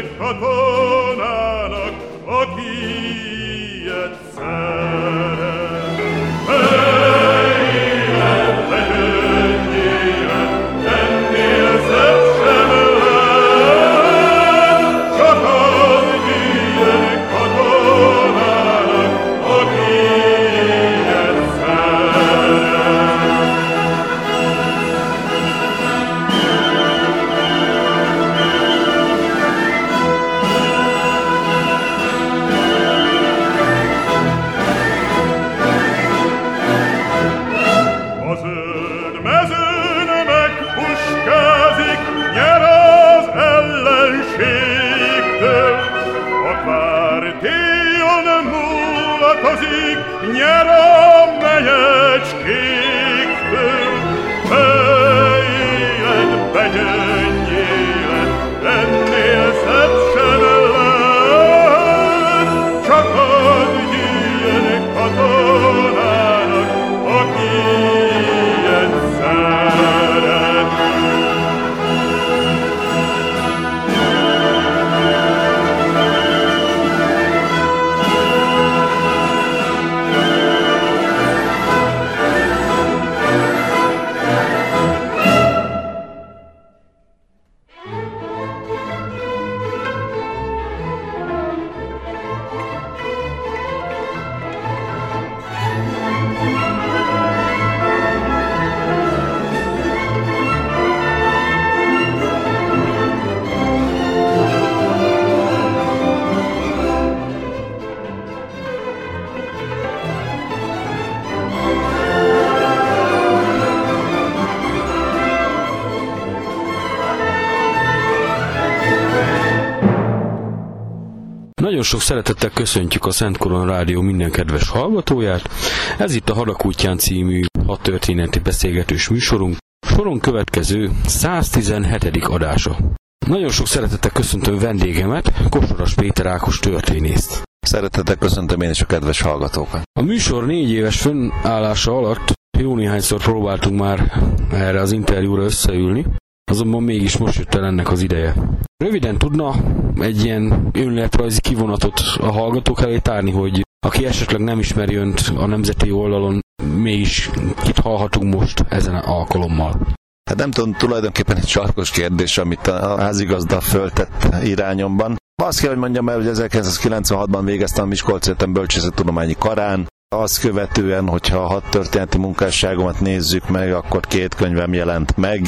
Nagyon sok szeretettel köszöntjük a Szent Koron Rádió minden kedves hallgatóját. Ez itt a Hadakútján című hat történeti beszélgetős műsorunk. Soron következő 117. adása. Nagyon sok szeretettel köszöntöm vendégemet, Kosoras Péter Ákos történészt. Szeretettel köszöntöm én is a kedves hallgatókat. A műsor négy éves fönnállása alatt jó néhányszor próbáltunk már erre az interjúra összeülni, azonban mégis most jött el ennek az ideje. Röviden tudna egy ilyen önletrajzi kivonatot a hallgatók elé tárni, hogy aki esetleg nem ismeri önt a nemzeti oldalon, mégis kit hallhatunk most ezen a alkalommal. Hát nem tudom, tulajdonképpen egy sarkos kérdés, amit a házigazda föltett irányomban. Azt kell, hogy mondjam el, hogy 1996-ban végeztem a Miskolc Egyetem Bölcsészettudományi Karán, azt követően, hogyha a hat történeti munkásságomat nézzük meg, akkor két könyvem jelent meg.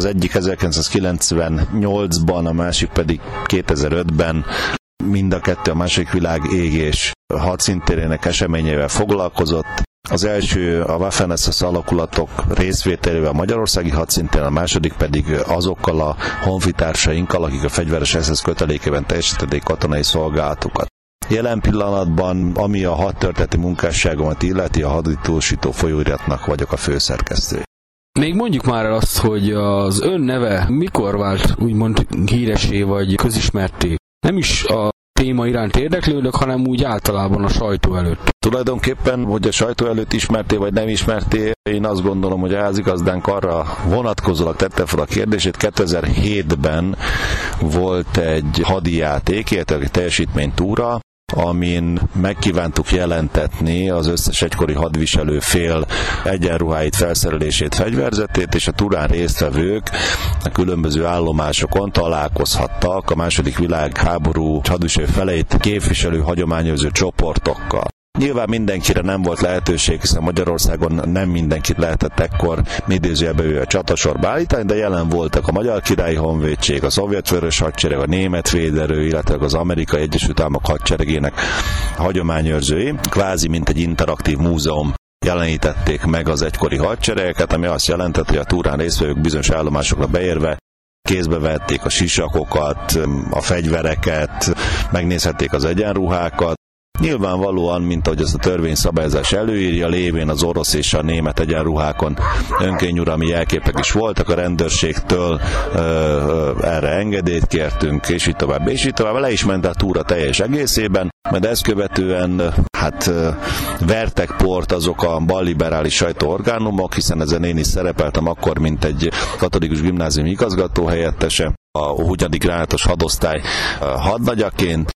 Az egyik 1998-ban, a másik pedig 2005-ben mind a kettő a második világ égés hadszintérének eseményével foglalkozott. Az első a waffen alakulatok részvételével magyarországi hadszinten, a második pedig azokkal a honfitársainkkal, akik a fegyveres SS kötelékében teljesítették katonai szolgálatukat. Jelen pillanatban, ami a hadtörténeti munkásságomat illeti, a haditúsító folyóiratnak vagyok a főszerkesztő. Még mondjuk már el azt, hogy az ön neve mikor vált úgymond híresé vagy közismerté. Nem is a téma iránt érdeklődök, hanem úgy általában a sajtó előtt. Tulajdonképpen, hogy a sajtó előtt ismerté vagy nem ismerté, én azt gondolom, hogy a házigazdánk arra vonatkozólag tette fel a kérdését. 2007-ben volt egy hadijáték, illetve egy teljesítménytúra, amin megkívántuk jelentetni az összes egykori hadviselő fél egyenruháit, felszerelését, fegyverzetét, és a turán résztvevők a különböző állomásokon találkozhattak a második világháború hadviselő feleit képviselő hagyományozó csoportokkal. Nyilván mindenkire nem volt lehetőség, hiszen Magyarországon nem mindenkit lehetett ekkor idézőjelbe ő a csatasorba állítani, de jelen voltak a Magyar Királyi Honvédség, a Szovjet Vörös Hadsereg, a Német Véderő, illetve az Amerikai Egyesült Államok hadseregének hagyományőrzői, kvázi mint egy interaktív múzeum jelenítették meg az egykori hadseregeket, ami azt jelentett, hogy a túrán résztvevők bizonyos állomásokra beérve kézbe vették a sisakokat, a fegyvereket, megnézhették az egyenruhákat, Nyilvánvalóan, mint ahogy ez a törvényszabályozás előírja, lévén az orosz és a német egyenruhákon önkényuralmi jelképek is voltak, a rendőrségtől ö, ö, erre engedélyt kértünk, és így tovább, és így tovább. Le is ment a túra teljes egészében, majd ezt követően hát vertek port azok a balliberális sajtóorgánumok, hiszen ezen én is szerepeltem akkor, mint egy katolikus gimnázium igazgató helyettese, a 20. gránátos hadosztály hadnagyaként,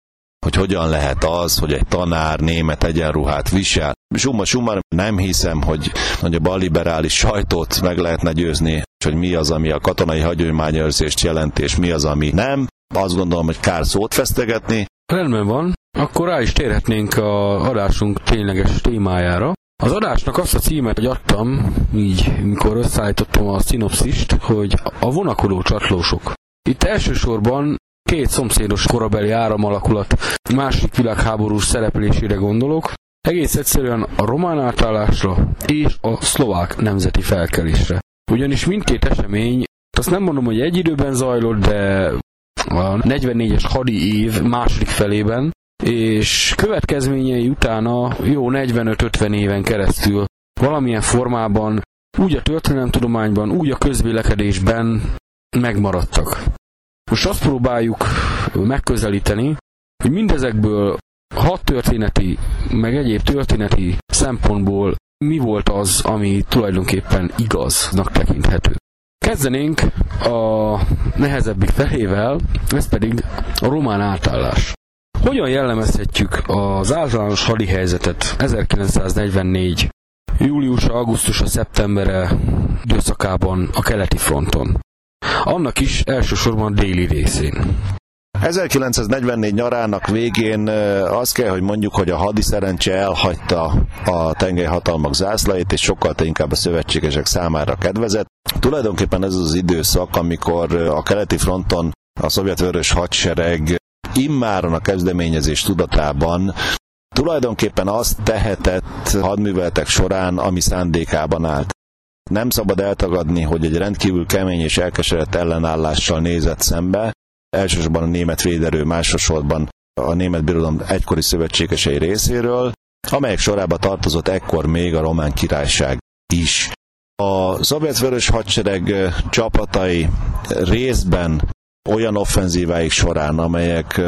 hogy hogyan lehet az, hogy egy tanár német egyenruhát visel. Summa summa nem hiszem, hogy, hogy a balliberális sajtót meg lehetne győzni, hogy mi az, ami a katonai hagyományőrzést jelenti, és mi az, ami nem. Azt gondolom, hogy kár szót fesztegetni. Rendben van, akkor rá is térhetnénk a adásunk tényleges témájára. Az adásnak azt a címet adtam, így mikor összeállítottam a szinopszist, hogy a vonakodó csatlósok. Itt elsősorban két szomszédos korabeli áramalakulat második világháborús szereplésére gondolok, egész egyszerűen a román átállásra és a szlovák nemzeti felkelésre. Ugyanis mindkét esemény, azt nem mondom, hogy egy időben zajlott, de a 44-es hadi év második felében, és következményei utána jó 45-50 éven keresztül valamilyen formában úgy a történelemtudományban, úgy a közvélekedésben megmaradtak. Most azt próbáljuk megközelíteni, hogy mindezekből hat történeti, meg egyéb történeti szempontból mi volt az, ami tulajdonképpen igaznak tekinthető. Kezdenénk a nehezebbik felével, ez pedig a román átállás. Hogyan jellemezhetjük az általános hadi helyzetet 1944 július, augusztus, szeptembere időszakában a keleti fronton? Annak is elsősorban déli részén. 1944 nyarának végén azt kell, hogy mondjuk, hogy a hadi szerencse elhagyta a tengelyhatalmak zászlait, és sokkal inkább a szövetségesek számára kedvezett. Tulajdonképpen ez az időszak, amikor a keleti fronton a szovjet vörös hadsereg immáron a kezdeményezés tudatában tulajdonképpen azt tehetett hadműveletek során, ami szándékában állt. Nem szabad eltagadni, hogy egy rendkívül kemény és elkeseredett ellenállással nézett szembe, elsősorban a német véderő, másosorban a német birodalom egykori szövetségesei részéről, amelyek sorába tartozott ekkor még a román királyság is. A szovjet vörös hadsereg csapatai részben olyan offenzíváik során, amelyek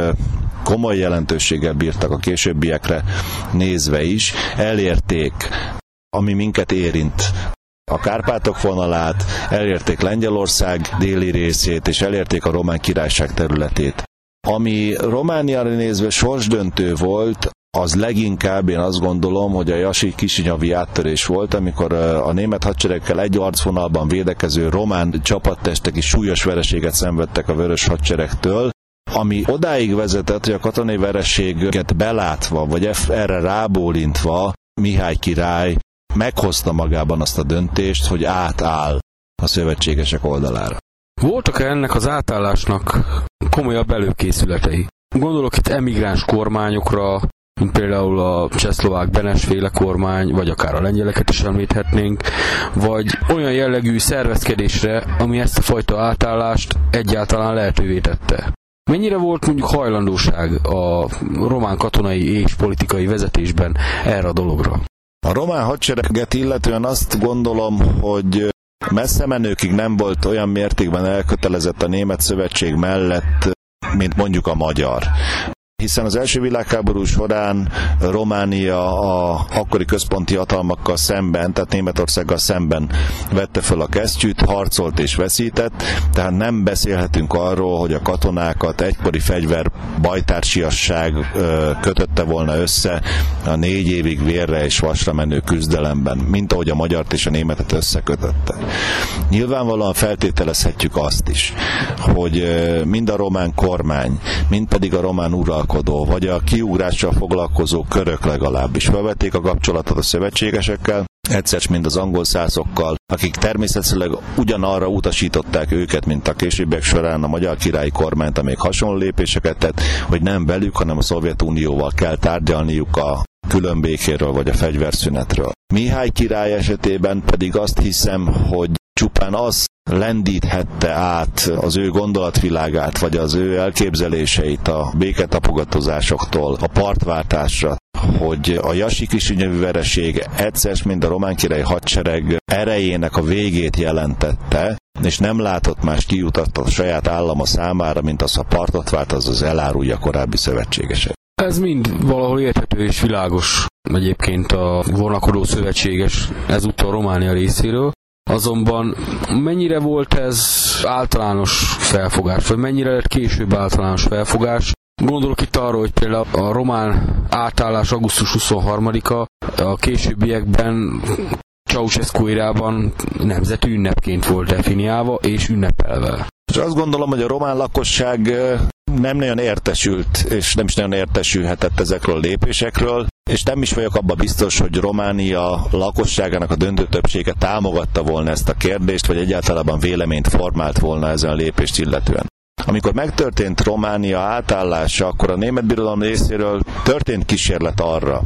komoly jelentőséggel bírtak a későbbiekre nézve is, elérték ami minket érint a Kárpátok vonalát, elérték Lengyelország déli részét, és elérték a Román Királyság területét. Ami Romániára nézve sorsdöntő volt, az leginkább én azt gondolom, hogy a Jasi kisinyavi áttörés volt, amikor a német hadseregkel egy arcvonalban védekező román csapattestek is súlyos vereséget szenvedtek a vörös hadseregtől, ami odáig vezetett, hogy a katonai vereséget belátva, vagy erre rábólintva Mihály király meghozta magában azt a döntést, hogy átáll a szövetségesek oldalára. Voltak -e ennek az átállásnak komolyabb előkészületei? Gondolok itt emigráns kormányokra, mint például a csehszlovák Benesféle kormány, vagy akár a lengyeleket is említhetnénk, vagy olyan jellegű szervezkedésre, ami ezt a fajta átállást egyáltalán lehetővé tette. Mennyire volt mondjuk hajlandóság a román katonai és politikai vezetésben erre a dologra? A román hadsereget illetően azt gondolom, hogy messze menőkig nem volt olyan mértékben elkötelezett a német szövetség mellett, mint mondjuk a magyar. Hiszen az első világháború során Románia a akkori központi hatalmakkal szemben, tehát Németországgal szemben vette fel a kesztyűt, harcolt és veszített, tehát nem beszélhetünk arról, hogy a katonákat egykori fegyver bajtársiasság kötötte volna össze a négy évig vérre és vasra menő küzdelemben, mint ahogy a magyart és a németet összekötötte. Nyilvánvalóan feltételezhetjük azt is, hogy mind a román kormány, mind pedig a román uralkodó, vagy a kiugrással foglalkozó körök legalábbis felvették a kapcsolatot a szövetségesekkel, egyszer mind az angol szászokkal, akik természetesen ugyanarra utasították őket, mint a későbbiek során a magyar királyi kormányt, amelyik hasonló lépéseket tett, hogy nem velük, hanem a Szovjetunióval kell tárgyalniuk a különbékéről vagy a fegyverszünetről. Mihály király esetében pedig azt hiszem, hogy csupán az lendíthette át az ő gondolatvilágát, vagy az ő elképzeléseit a béketapogatózásoktól a partváltásra, hogy a Jasi kisinyövű vereség egyszer, mint a román király hadsereg erejének a végét jelentette, és nem látott más kiutat a saját állama számára, mint az, ha partot vált, az az elárulja korábbi szövetségesek. Ez mind valahol érthető és világos egyébként a vonakodó szövetséges ezúttal Románia részéről. Azonban mennyire volt ez általános felfogás, vagy mennyire lett később általános felfogás? Gondolok itt arra, hogy például a román átállás augusztus 23-a a későbbiekben Ceausescu érában nemzeti ünnepként volt definiálva és ünnepelve. És azt gondolom, hogy a román lakosság nem nagyon értesült, és nem is nagyon értesülhetett ezekről a lépésekről, és nem is vagyok abban biztos, hogy Románia lakosságának a döntő többsége támogatta volna ezt a kérdést, vagy egyáltalán véleményt formált volna ezen a lépést illetően. Amikor megtörtént Románia átállása, akkor a német birodalom részéről történt kísérlet arra,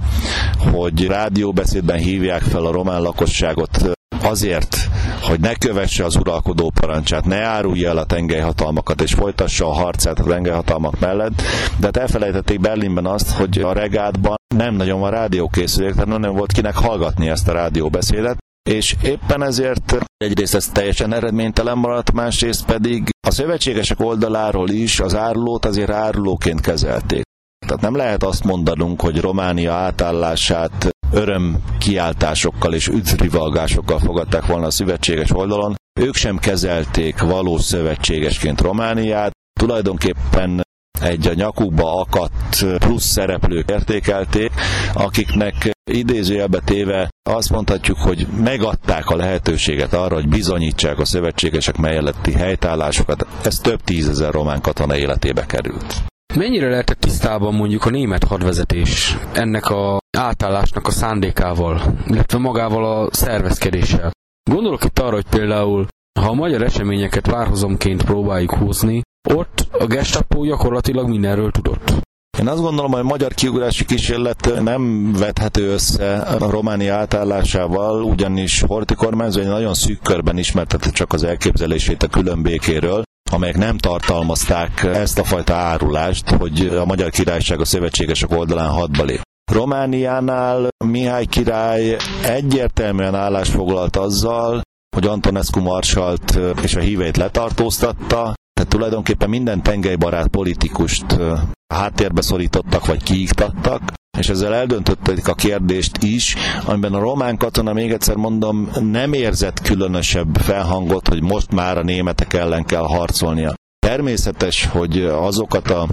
hogy rádióbeszédben hívják fel a román lakosságot azért, hogy ne kövesse az uralkodó parancsát, ne árulja el a tengelyhatalmakat, és folytassa a harcát a tengelyhatalmak mellett, de hát elfelejtették Berlinben azt, hogy a regátban nem nagyon van rádiókészülék, tehát nem volt kinek hallgatni ezt a rádióbeszédet, és éppen ezért egyrészt ez teljesen eredménytelen maradt, másrészt pedig a szövetségesek oldaláról is az árulót azért árulóként kezelték. Tehát nem lehet azt mondanunk, hogy Románia átállását öröm kiáltásokkal és üdvrivalgásokkal fogadták volna a szövetséges oldalon. Ők sem kezelték valós szövetségesként Romániát, tulajdonképpen egy a nyakukba akadt plusz szereplők értékelték, akiknek idézőjelbe téve azt mondhatjuk, hogy megadták a lehetőséget arra, hogy bizonyítsák a szövetségesek melletti helytállásokat. Ez több tízezer román katona életébe került. Mennyire lehetett tisztában mondjuk a német hadvezetés ennek a átállásnak a szándékával, illetve magával a szervezkedéssel? Gondolok itt arra, hogy például ha a magyar eseményeket várhozomként próbáljuk húzni, ott a gestapo gyakorlatilag mindenről tudott. Én azt gondolom, hogy a magyar kiugrási kísérlet nem vethető össze a Románia átállásával, ugyanis Horti kormányzó egy nagyon szűk körben ismertette csak az elképzelését a különbékéről, amelyek nem tartalmazták ezt a fajta árulást, hogy a Magyar Királyság a szövetségesek oldalán hadba lép. Romániánál Mihály király egyértelműen állásfoglalt azzal, hogy Antonescu marsalt és a híveit letartóztatta, tehát tulajdonképpen minden tengelybarát politikust háttérbe szorítottak vagy kiiktattak, és ezzel eldöntötték a kérdést is, amiben a román katona, még egyszer mondom, nem érzett különösebb felhangot, hogy most már a németek ellen kell harcolnia. Természetes, hogy azokat a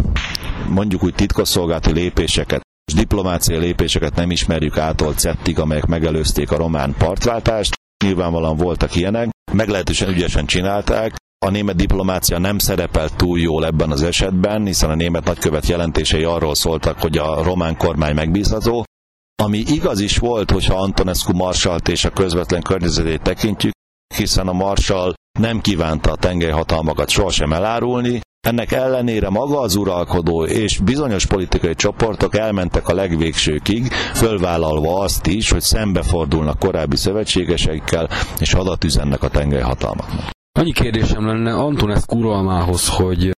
mondjuk úgy titkosszolgálati lépéseket, és diplomáciai lépéseket nem ismerjük ától cettig, amelyek megelőzték a román partváltást. Nyilvánvalóan voltak ilyenek, meglehetősen ügyesen csinálták, a német diplomácia nem szerepelt túl jól ebben az esetben, hiszen a német nagykövet jelentései arról szóltak, hogy a román kormány megbízható, ami igaz is volt, hogyha Antonescu marsalt és a közvetlen környezetét tekintjük, hiszen a marsal nem kívánta a tengelyhatalmakat sohasem elárulni, ennek ellenére maga az uralkodó és bizonyos politikai csoportok elmentek a legvégsőkig, fölvállalva azt is, hogy szembefordulnak korábbi szövetségesekkel, és hadat üzennek a tengelyhatalmaknak. Annyi kérdésem lenne Antonescu uralmához, hogy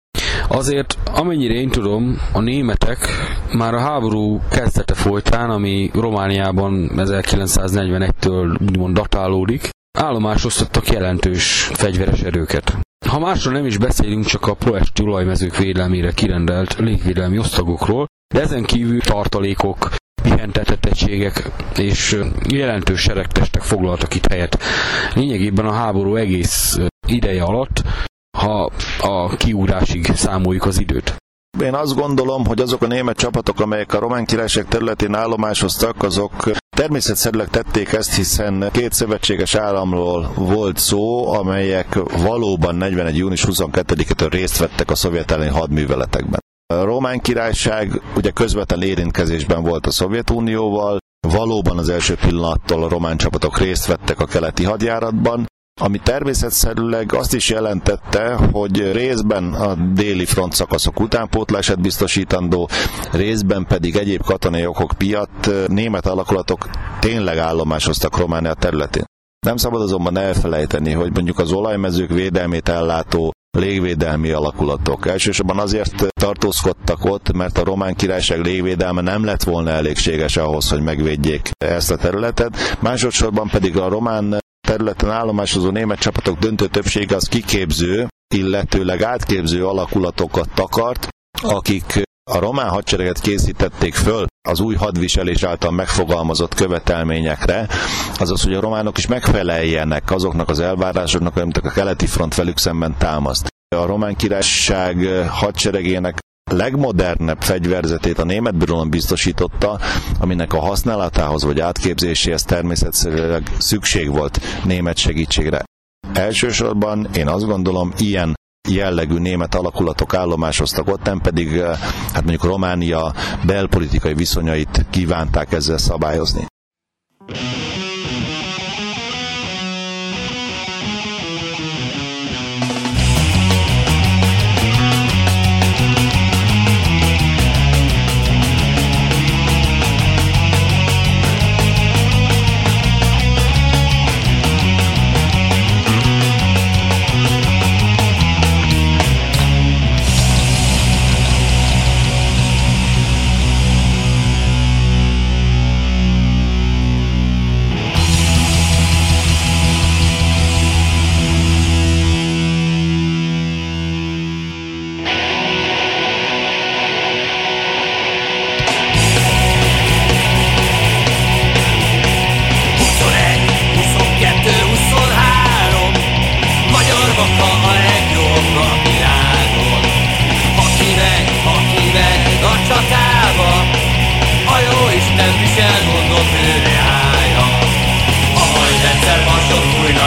Azért, amennyire én tudom, a németek már a háború kezdete folytán, ami Romániában 1941-től úgymond datálódik, állomásoztattak jelentős fegyveres erőket. Ha másról nem is beszélünk, csak a proesti olajmezők védelmére kirendelt légvédelmi osztagokról, de ezen kívül tartalékok, pihentetetettségek és jelentős seregtestek foglaltak itt helyet. Lényegében a háború egész ideje alatt, ha a kiúrásig számoljuk az időt. Én azt gondolom, hogy azok a német csapatok, amelyek a román királyság területén állomásoztak, azok természetszerűleg tették ezt, hiszen két szövetséges államról volt szó, amelyek valóban 41. június 22-től részt vettek a szovjet elleni hadműveletekben. A román királyság ugye közvetlen érintkezésben volt a Szovjetunióval, valóban az első pillanattól a román csapatok részt vettek a keleti hadjáratban, ami természetszerűleg azt is jelentette, hogy részben a déli front szakaszok utánpótlását biztosítandó, részben pedig egyéb katonai okok miatt német alakulatok tényleg állomásoztak Románia területén. Nem szabad azonban elfelejteni, hogy mondjuk az olajmezők védelmét ellátó légvédelmi alakulatok. Elsősorban azért tartózkodtak ott, mert a román királyság légvédelme nem lett volna elégséges ahhoz, hogy megvédjék ezt a területet. Másodszorban pedig a román területen állomásozó német csapatok döntő többsége az kiképző, illetőleg átképző alakulatokat takart, akik a román hadsereget készítették föl az új hadviselés által megfogalmazott követelményekre, azaz, hogy a románok is megfeleljenek azoknak az elvárásoknak, amiket a keleti front velük szemben támaszt. A román királyság hadseregének legmodernebb fegyverzetét a német birodalom biztosította, aminek a használatához vagy átképzéséhez természetszerűleg szükség volt német segítségre. Elsősorban én azt gondolom, ilyen jellegű német alakulatok állomásoztak ott, nem pedig eh, hát mondjuk Románia belpolitikai viszonyait kívánták ezzel szabályozni.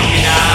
Fucking out.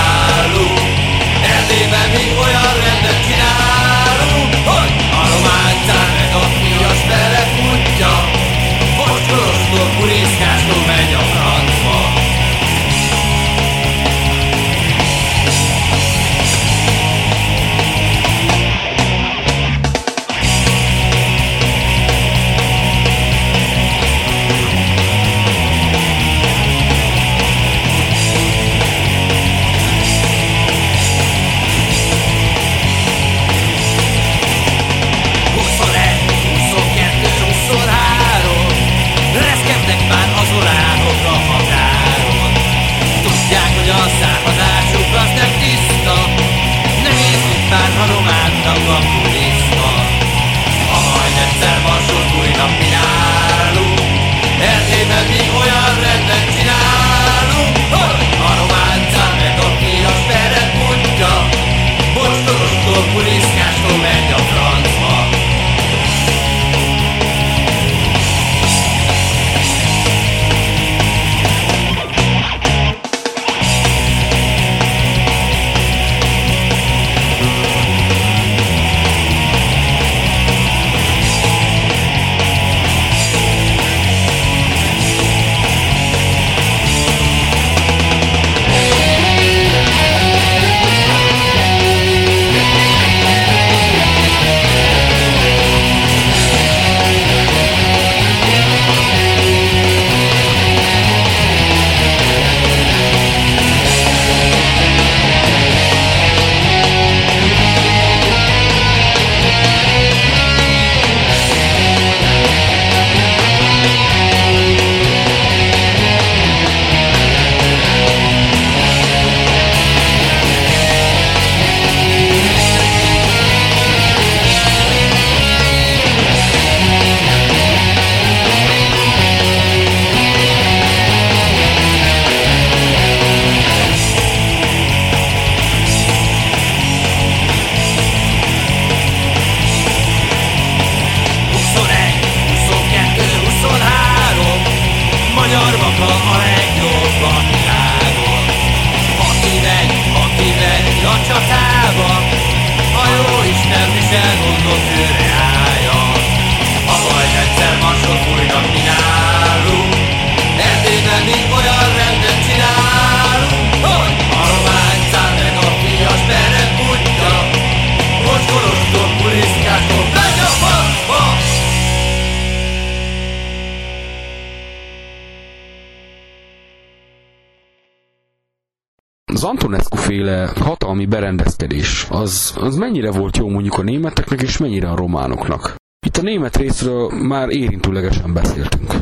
És mennyire a románoknak? Itt a német részről már érintőlegesen beszéltünk.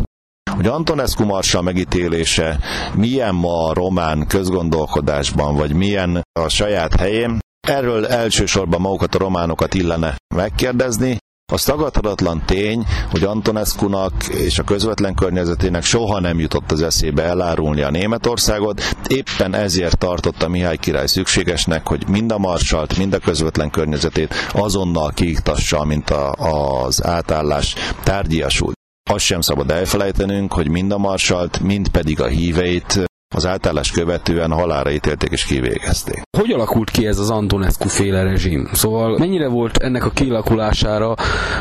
Hogy Antonescu marsal megítélése milyen ma a román közgondolkodásban, vagy milyen a saját helyén, erről elsősorban magukat a románokat illene megkérdezni, az tagadhatatlan tény, hogy Antonescu-nak és a közvetlen környezetének soha nem jutott az eszébe elárulni a Németországot, éppen ezért tartotta Mihály király szükségesnek, hogy mind a marsalt, mind a közvetlen környezetét azonnal kiiktassa, mint a, az átállás tárgyiasult. Azt sem szabad elfelejtenünk, hogy mind a marsalt, mind pedig a híveit az átállás követően halára ítélték és kivégezték. Hogy alakult ki ez az Antonescu féle rezsim? Szóval mennyire volt ennek a kialakulására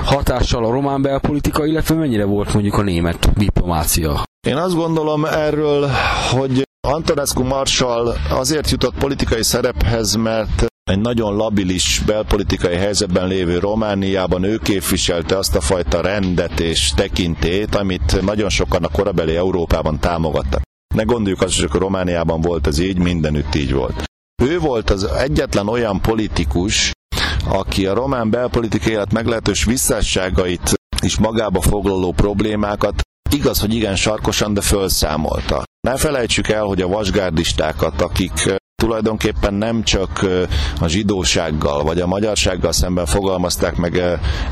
hatással a román belpolitika, illetve mennyire volt mondjuk a német diplomácia? Én azt gondolom erről, hogy Antonescu marsal azért jutott politikai szerephez, mert egy nagyon labilis belpolitikai helyzetben lévő Romániában ő képviselte azt a fajta rendet és tekintét, amit nagyon sokan a korabeli Európában támogattak. Ne gondoljuk azt, hogy Romániában volt ez így, mindenütt így volt. Ő volt az egyetlen olyan politikus, aki a román belpolitikai élet meglehetős visszásságait és magába foglaló problémákat igaz, hogy igen sarkosan, de felszámolta. Ne felejtsük el, hogy a vasgárdistákat, akik tulajdonképpen nem csak a zsidósággal vagy a magyarsággal szemben fogalmazták meg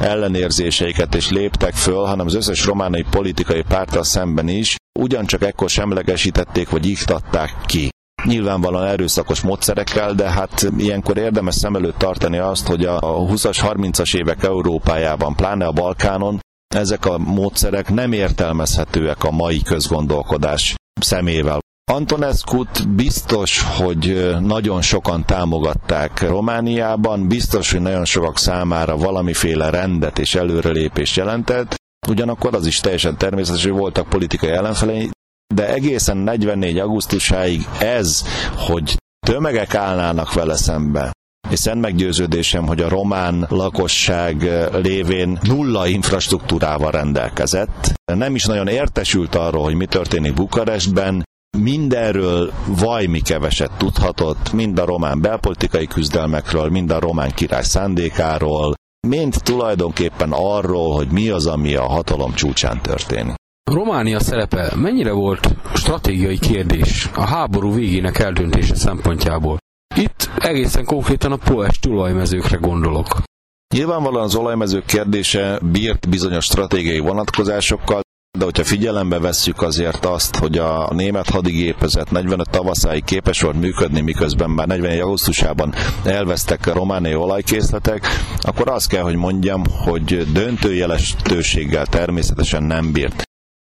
ellenérzéseiket és léptek föl, hanem az összes románai politikai párttal szemben is ugyancsak ekkor semlegesítették vagy iktatták ki nyilvánvalóan erőszakos módszerekkel, de hát ilyenkor érdemes szem előtt tartani azt, hogy a 20-as, 30-as évek Európájában, pláne a Balkánon ezek a módszerek nem értelmezhetőek a mai közgondolkodás szemével. Antonescu-t biztos, hogy nagyon sokan támogatták Romániában, biztos, hogy nagyon sokak számára valamiféle rendet és előrelépést jelentett, ugyanakkor az is teljesen természetes, hogy voltak politikai ellenfelei, de egészen 44. augusztusáig ez, hogy tömegek állnának vele szembe, és szent meggyőződésem, hogy a román lakosság lévén nulla infrastruktúrával rendelkezett. Nem is nagyon értesült arról, hogy mi történik Bukarestben, mindenről vajmi keveset tudhatott, mind a román belpolitikai küzdelmekről, mind a román király szándékáról, mind tulajdonképpen arról, hogy mi az, ami a hatalom csúcsán történik. Románia szerepe mennyire volt stratégiai kérdés a háború végének eldöntése szempontjából? Itt egészen konkrétan a poes tulajmezőkre gondolok. Nyilvánvalóan az olajmezők kérdése bírt bizonyos stratégiai vonatkozásokkal, de hogyha figyelembe vesszük azért azt, hogy a német hadigépezet 45 tavaszáig képes volt működni, miközben már 41. augusztusában elvesztek a romániai olajkészletek, akkor azt kell, hogy mondjam, hogy döntő jelentőséggel természetesen nem bírt.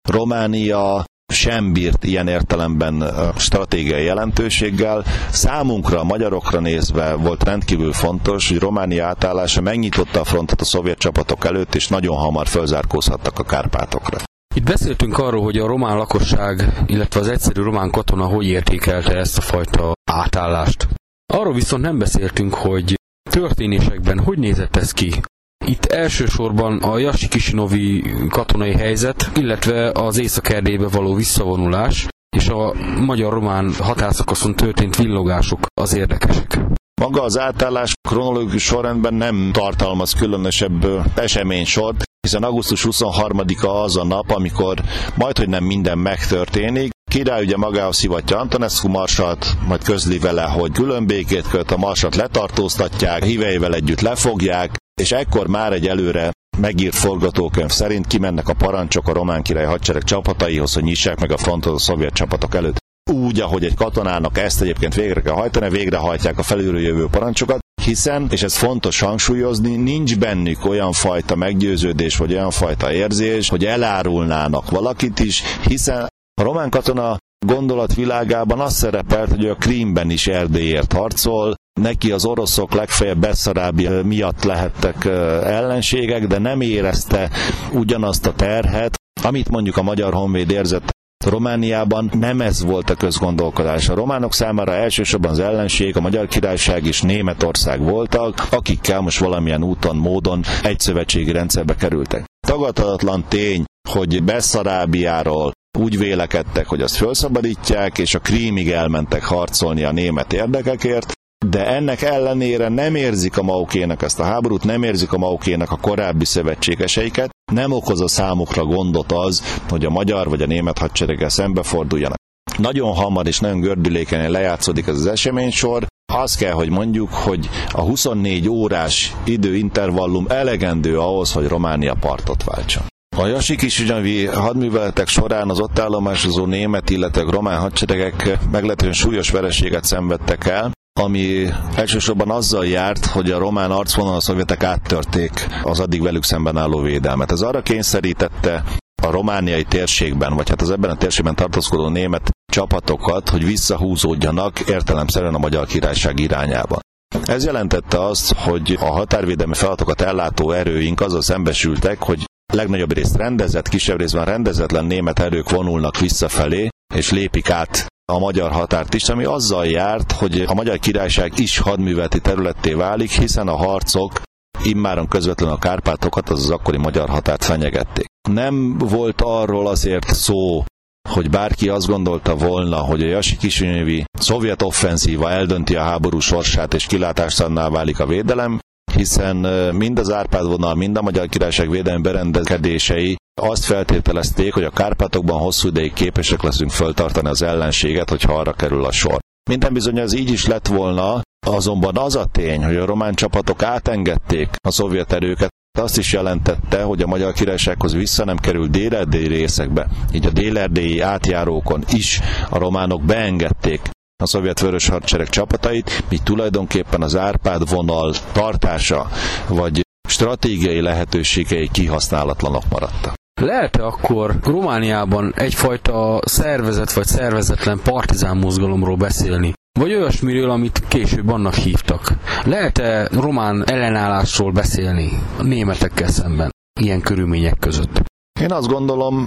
Románia sem bírt ilyen értelemben stratégiai jelentőséggel. Számunkra, magyarokra nézve volt rendkívül fontos, hogy Románia átállása megnyitotta a frontot a szovjet csapatok előtt, és nagyon hamar fölzárkózhattak a Kárpátokra. Itt beszéltünk arról, hogy a román lakosság, illetve az egyszerű román katona hogy értékelte ezt a fajta átállást. Arról viszont nem beszéltünk, hogy történésekben hogy nézett ez ki. Itt elsősorban a Jassi Kisinovi katonai helyzet, illetve az Észak-Erdélybe való visszavonulás, és a magyar-román határszakaszon történt villogások az érdekesek. Maga az átállás kronológikus sorrendben nem tartalmaz különösebb eseménysort, hiszen augusztus 23-a az a nap, amikor majdhogy nem minden megtörténik, király ugye magához szivatja Antonescu marsat, majd közli vele, hogy különbékét köt, a marsat letartóztatják, híveivel együtt lefogják, és ekkor már egy előre megírt forgatókönyv szerint kimennek a parancsok a román király hadsereg csapataihoz, hogy nyissák meg a frontot a szovjet csapatok előtt. Úgy, ahogy egy katonának ezt egyébként végre kell hajtani, végrehajtják a felülről jövő parancsokat, hiszen, és ez fontos hangsúlyozni, nincs bennük olyan fajta meggyőződés, vagy olyan fajta érzés, hogy elárulnának valakit is, hiszen a román katona gondolatvilágában az szerepelt, hogy a Krímben is Erdélyért harcol, neki az oroszok legfeljebb Besszarábia miatt lehettek ellenségek, de nem érezte ugyanazt a terhet, amit mondjuk a magyar honvéd érzett Romániában nem ez volt a közgondolkodás. A románok számára elsősorban az ellenség, a Magyar Királyság és Németország voltak, akikkel most valamilyen úton, módon egy szövetségi rendszerbe kerültek. Tagadhatatlan tény, hogy Beszarábiáról úgy vélekedtek, hogy azt felszabadítják, és a Krímig elmentek harcolni a német érdekekért, de ennek ellenére nem érzik a Maukének ezt a háborút, nem érzik a Maukének a korábbi szövetségeseiket, nem okoz a számukra gondot az, hogy a magyar vagy a német hadsereggel szembeforduljanak. Nagyon hamar és nagyon gördülékenyen lejátszódik ez az eseménysor, azt kell, hogy mondjuk, hogy a 24 órás időintervallum elegendő ahhoz, hogy Románia partot váltson. A Jasikisügyavi hadműveletek során az ott állomásozó német, illetve román hadseregek meglehetősen súlyos vereséget szenvedtek el, ami elsősorban azzal járt, hogy a román arcvonal a szovjetek áttörték az addig velük szemben álló védelmet. Ez arra kényszerítette a romániai térségben, vagy hát az ebben a térségben tartózkodó német csapatokat, hogy visszahúzódjanak értelemszerűen a Magyar Királyság irányába. Ez jelentette azt, hogy a határvédelmi feladatokat ellátó erőink azzal szembesültek, hogy legnagyobb részt rendezett, kisebb részben rendezetlen német erők vonulnak visszafelé, és lépik át a magyar határt is, ami azzal járt, hogy a magyar királyság is hadműveleti területté válik, hiszen a harcok immáron közvetlenül a Kárpátokat, az akkori magyar határt fenyegették. Nem volt arról azért szó, hogy bárki azt gondolta volna, hogy a Jasi Kisinyövi szovjet offenzíva eldönti a háború sorsát és kilátástalanná válik a védelem, hiszen mind az Árpád vonal, mind a Magyar Királyság védelmi berendezkedései azt feltételezték, hogy a Kárpátokban hosszú ideig képesek leszünk föltartani az ellenséget, hogyha arra kerül a sor. Minden bizony ez így is lett volna, azonban az a tény, hogy a román csapatok átengedték a szovjet erőket, azt is jelentette, hogy a Magyar Királysághoz vissza nem került délerdélyi részekbe, így a délerdélyi átjárókon is a románok beengedték a szovjet vörös hadsereg csapatait, míg tulajdonképpen az Árpád vonal tartása vagy stratégiai lehetőségei kihasználatlanok maradtak. Lehet-e akkor Romániában egyfajta szervezet vagy szervezetlen partizán mozgalomról beszélni? Vagy olyasmiről, amit később annak hívtak? Lehet-e román ellenállásról beszélni a németekkel szemben ilyen körülmények között? Én azt gondolom,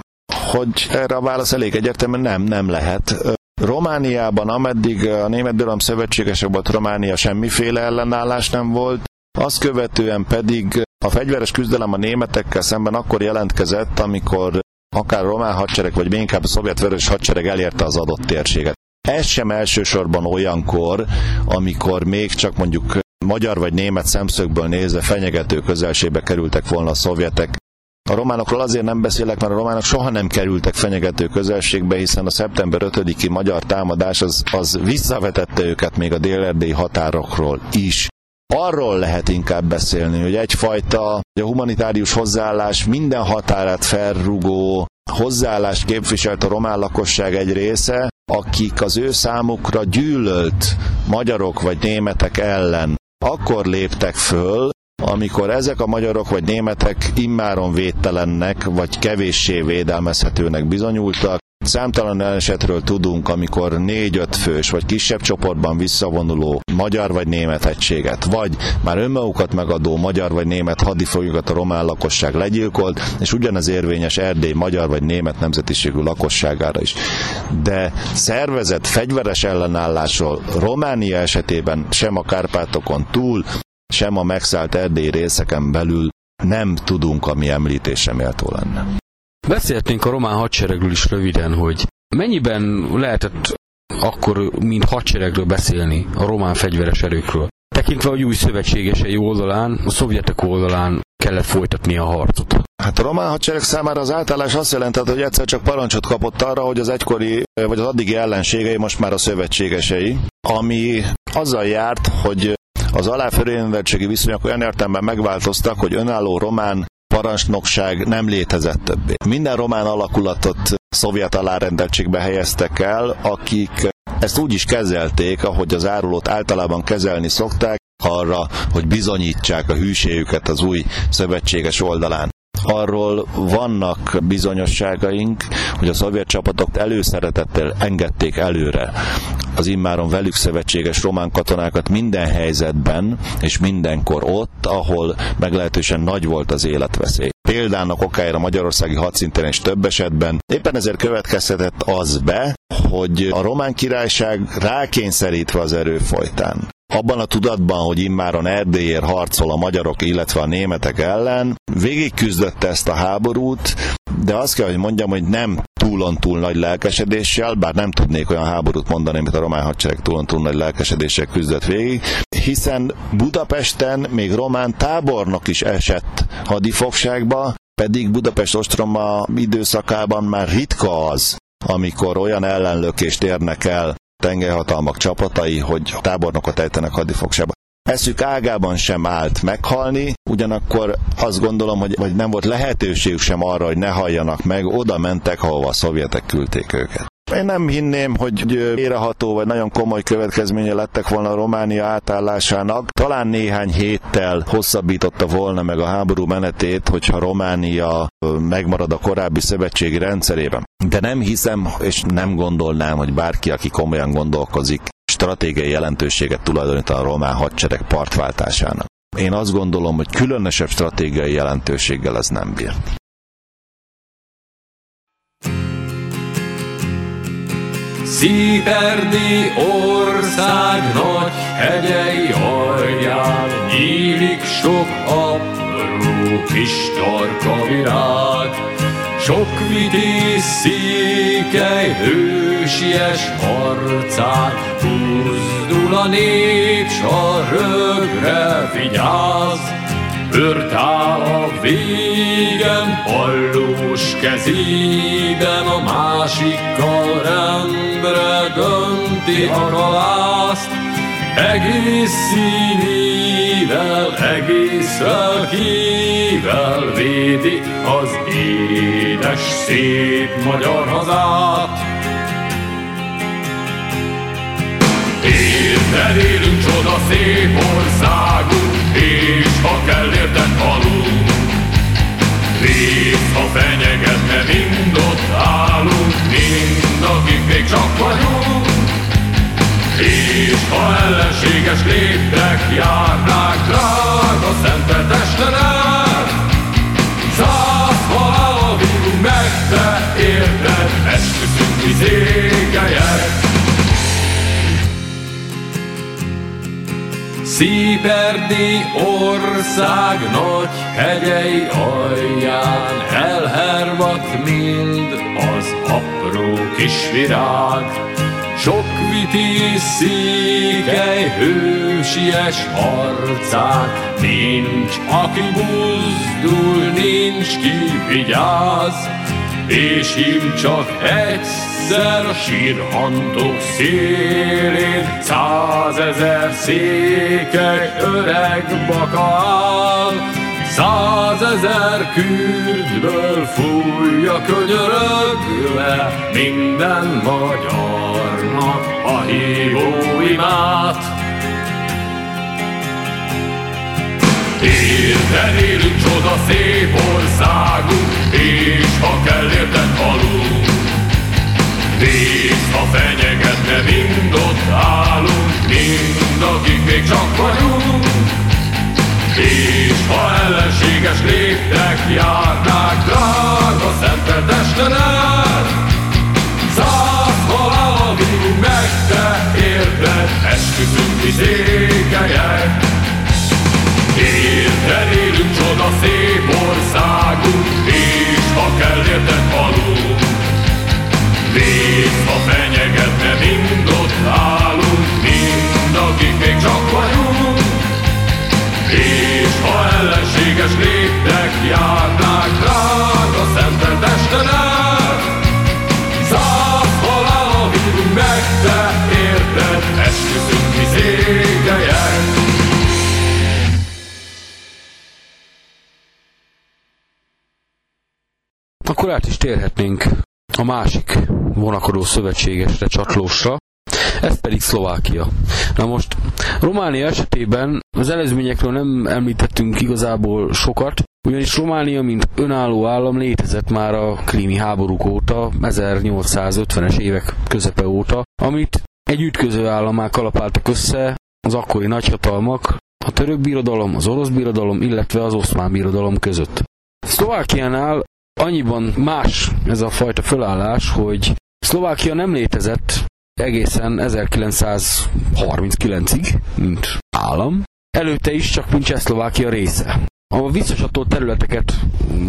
hogy erre a válasz elég egyértelműen nem, nem lehet. Romániában, ameddig a Német Birodalom szövetségesek volt, Románia semmiféle ellenállás nem volt, azt követően pedig a fegyveres küzdelem a németekkel szemben akkor jelentkezett, amikor akár a román hadsereg, vagy inkább a szovjet vörös hadsereg elérte az adott térséget. Ez sem elsősorban olyankor, amikor még csak mondjuk magyar vagy német szemszögből nézve fenyegető közelségbe kerültek volna a szovjetek a románokról azért nem beszélek, mert a románok soha nem kerültek fenyegető közelségbe, hiszen a szeptember 5-i magyar támadás az, az visszavetette őket még a dél határokról is. Arról lehet inkább beszélni, hogy egyfajta a humanitárius hozzáállás minden határát felrugó hozzáállást képviselt a román lakosság egy része, akik az ő számukra gyűlölt magyarok vagy németek ellen akkor léptek föl, amikor ezek a magyarok vagy németek immáron védtelennek vagy kevéssé védelmezhetőnek bizonyultak, Számtalan esetről tudunk, amikor négy-öt fős vagy kisebb csoportban visszavonuló magyar vagy német egységet, vagy már önmagukat megadó magyar vagy német hadifoglyokat a román lakosság legyilkolt, és ugyanez érvényes Erdély magyar vagy német nemzetiségű lakosságára is. De szervezett fegyveres ellenállásról Románia esetében sem a Kárpátokon túl, sem a megszállt erdélyi részeken belül nem tudunk, ami említése méltó lenne. Beszéltünk a román hadseregről is röviden, hogy mennyiben lehetett akkor mint hadseregről beszélni a román fegyveres erőkről. Tekintve, hogy új szövetségesei oldalán, a szovjetek oldalán kellett folytatni a harcot. Hát a román hadsereg számára az átállás azt jelentett, hogy egyszer csak parancsot kapott arra, hogy az egykori, vagy az addigi ellenségei most már a szövetségesei, ami azzal járt, hogy az aláfölényedettségi viszonyok olyan értelemben megváltoztak, hogy önálló román parancsnokság nem létezett többé. Minden román alakulatot szovjet alárendeltségbe helyeztek el, akik ezt úgy is kezelték, ahogy az árulót általában kezelni szokták, arra, hogy bizonyítsák a hűségüket az új szövetséges oldalán. Arról vannak bizonyosságaink, hogy a szovjet csapatok előszeretettel engedték előre az immáron velük szövetséges román katonákat minden helyzetben és mindenkor ott, ahol meglehetősen nagy volt az életveszély. Példának okáért a magyarországi hadszinten és több esetben éppen ezért következhetett az be, hogy a román királyság rákényszerítve az erő folytán abban a tudatban, hogy immáron Erdélyért harcol a magyarok, illetve a németek ellen, végig küzdötte ezt a háborút, de azt kell, hogy mondjam, hogy nem túlon túl nagy lelkesedéssel, bár nem tudnék olyan háborút mondani, amit a román hadsereg túlon túl nagy lelkesedéssel küzdött végig, hiszen Budapesten még román tábornok is esett hadifogságba, pedig Budapest ostroma időszakában már ritka az, amikor olyan ellenlökést érnek el tengerhatalmak csapatai, hogy tábornokot ejtenek hadifogságba. Eszük ágában sem állt meghalni, ugyanakkor azt gondolom, hogy vagy nem volt lehetőségük sem arra, hogy ne halljanak meg, oda mentek, ahova a szovjetek küldték őket. Én nem hinném, hogy éreható vagy nagyon komoly következménye lettek volna a Románia átállásának. Talán néhány héttel hosszabbította volna meg a háború menetét, hogyha Románia megmarad a korábbi szövetségi rendszerében. De nem hiszem, és nem gondolnám, hogy bárki, aki komolyan gondolkozik, stratégiai jelentőséget tulajdonít a román hadsereg partváltásának. Én azt gondolom, hogy különösebb stratégiai jelentőséggel ez nem bírt. Szíperdi ország nagy hegyei alján Nyílik sok apró kis tarka virág. Sok vitéz székely hősies harcán Buzdul a nép, s a rögre vigyáz Bört áll a végen, pallós kezében, a másikkal rendre dönti a kalászt. Egész színével, egész lelkével védi az édes, szép magyar hazát. Érted élünk csoda szép országunk, ha ellenséges léptek, járnák drága szentetestenek. Száz halál meg, te érted, esküszünk mi székelyek. Ország nagy hegyei alján elhervadt mind az apró kis virág. Sok vitéz székely hősies harcán nincs, aki buzdul, nincs ki vigyáz, és hím csak egyszer a sírhantok szélén Százezer székely öreg bakál Százezer küldből fújja könyörögve Minden magyarnak a hívó imát Érted élünk csoda szép országunk, és ha kell érted halunk. Ha fenyegetne, mind ott állunk, mind akik még csak vagyunk. És ha ellenséges léptek, járnák drága szentet estenet. A másik vonakodó szövetségesre, csatlósra, ez pedig Szlovákia. Na most Románia esetében az előzményekről nem említettünk igazából sokat, Ugyanis Románia, mint önálló állam létezett már a krími háborúk óta, 1850-es évek közepe óta, amit egy ütköző állammá kalapáltak össze az akkori nagyhatalmak, a török birodalom, az orosz birodalom, illetve az oszmán birodalom között. Szlovákiánál annyiban más ez a fajta fölállás, hogy Szlovákia nem létezett egészen 1939-ig, mint állam. Előtte is csak mint Csehszlovákia része. A visszacsatolt területeket,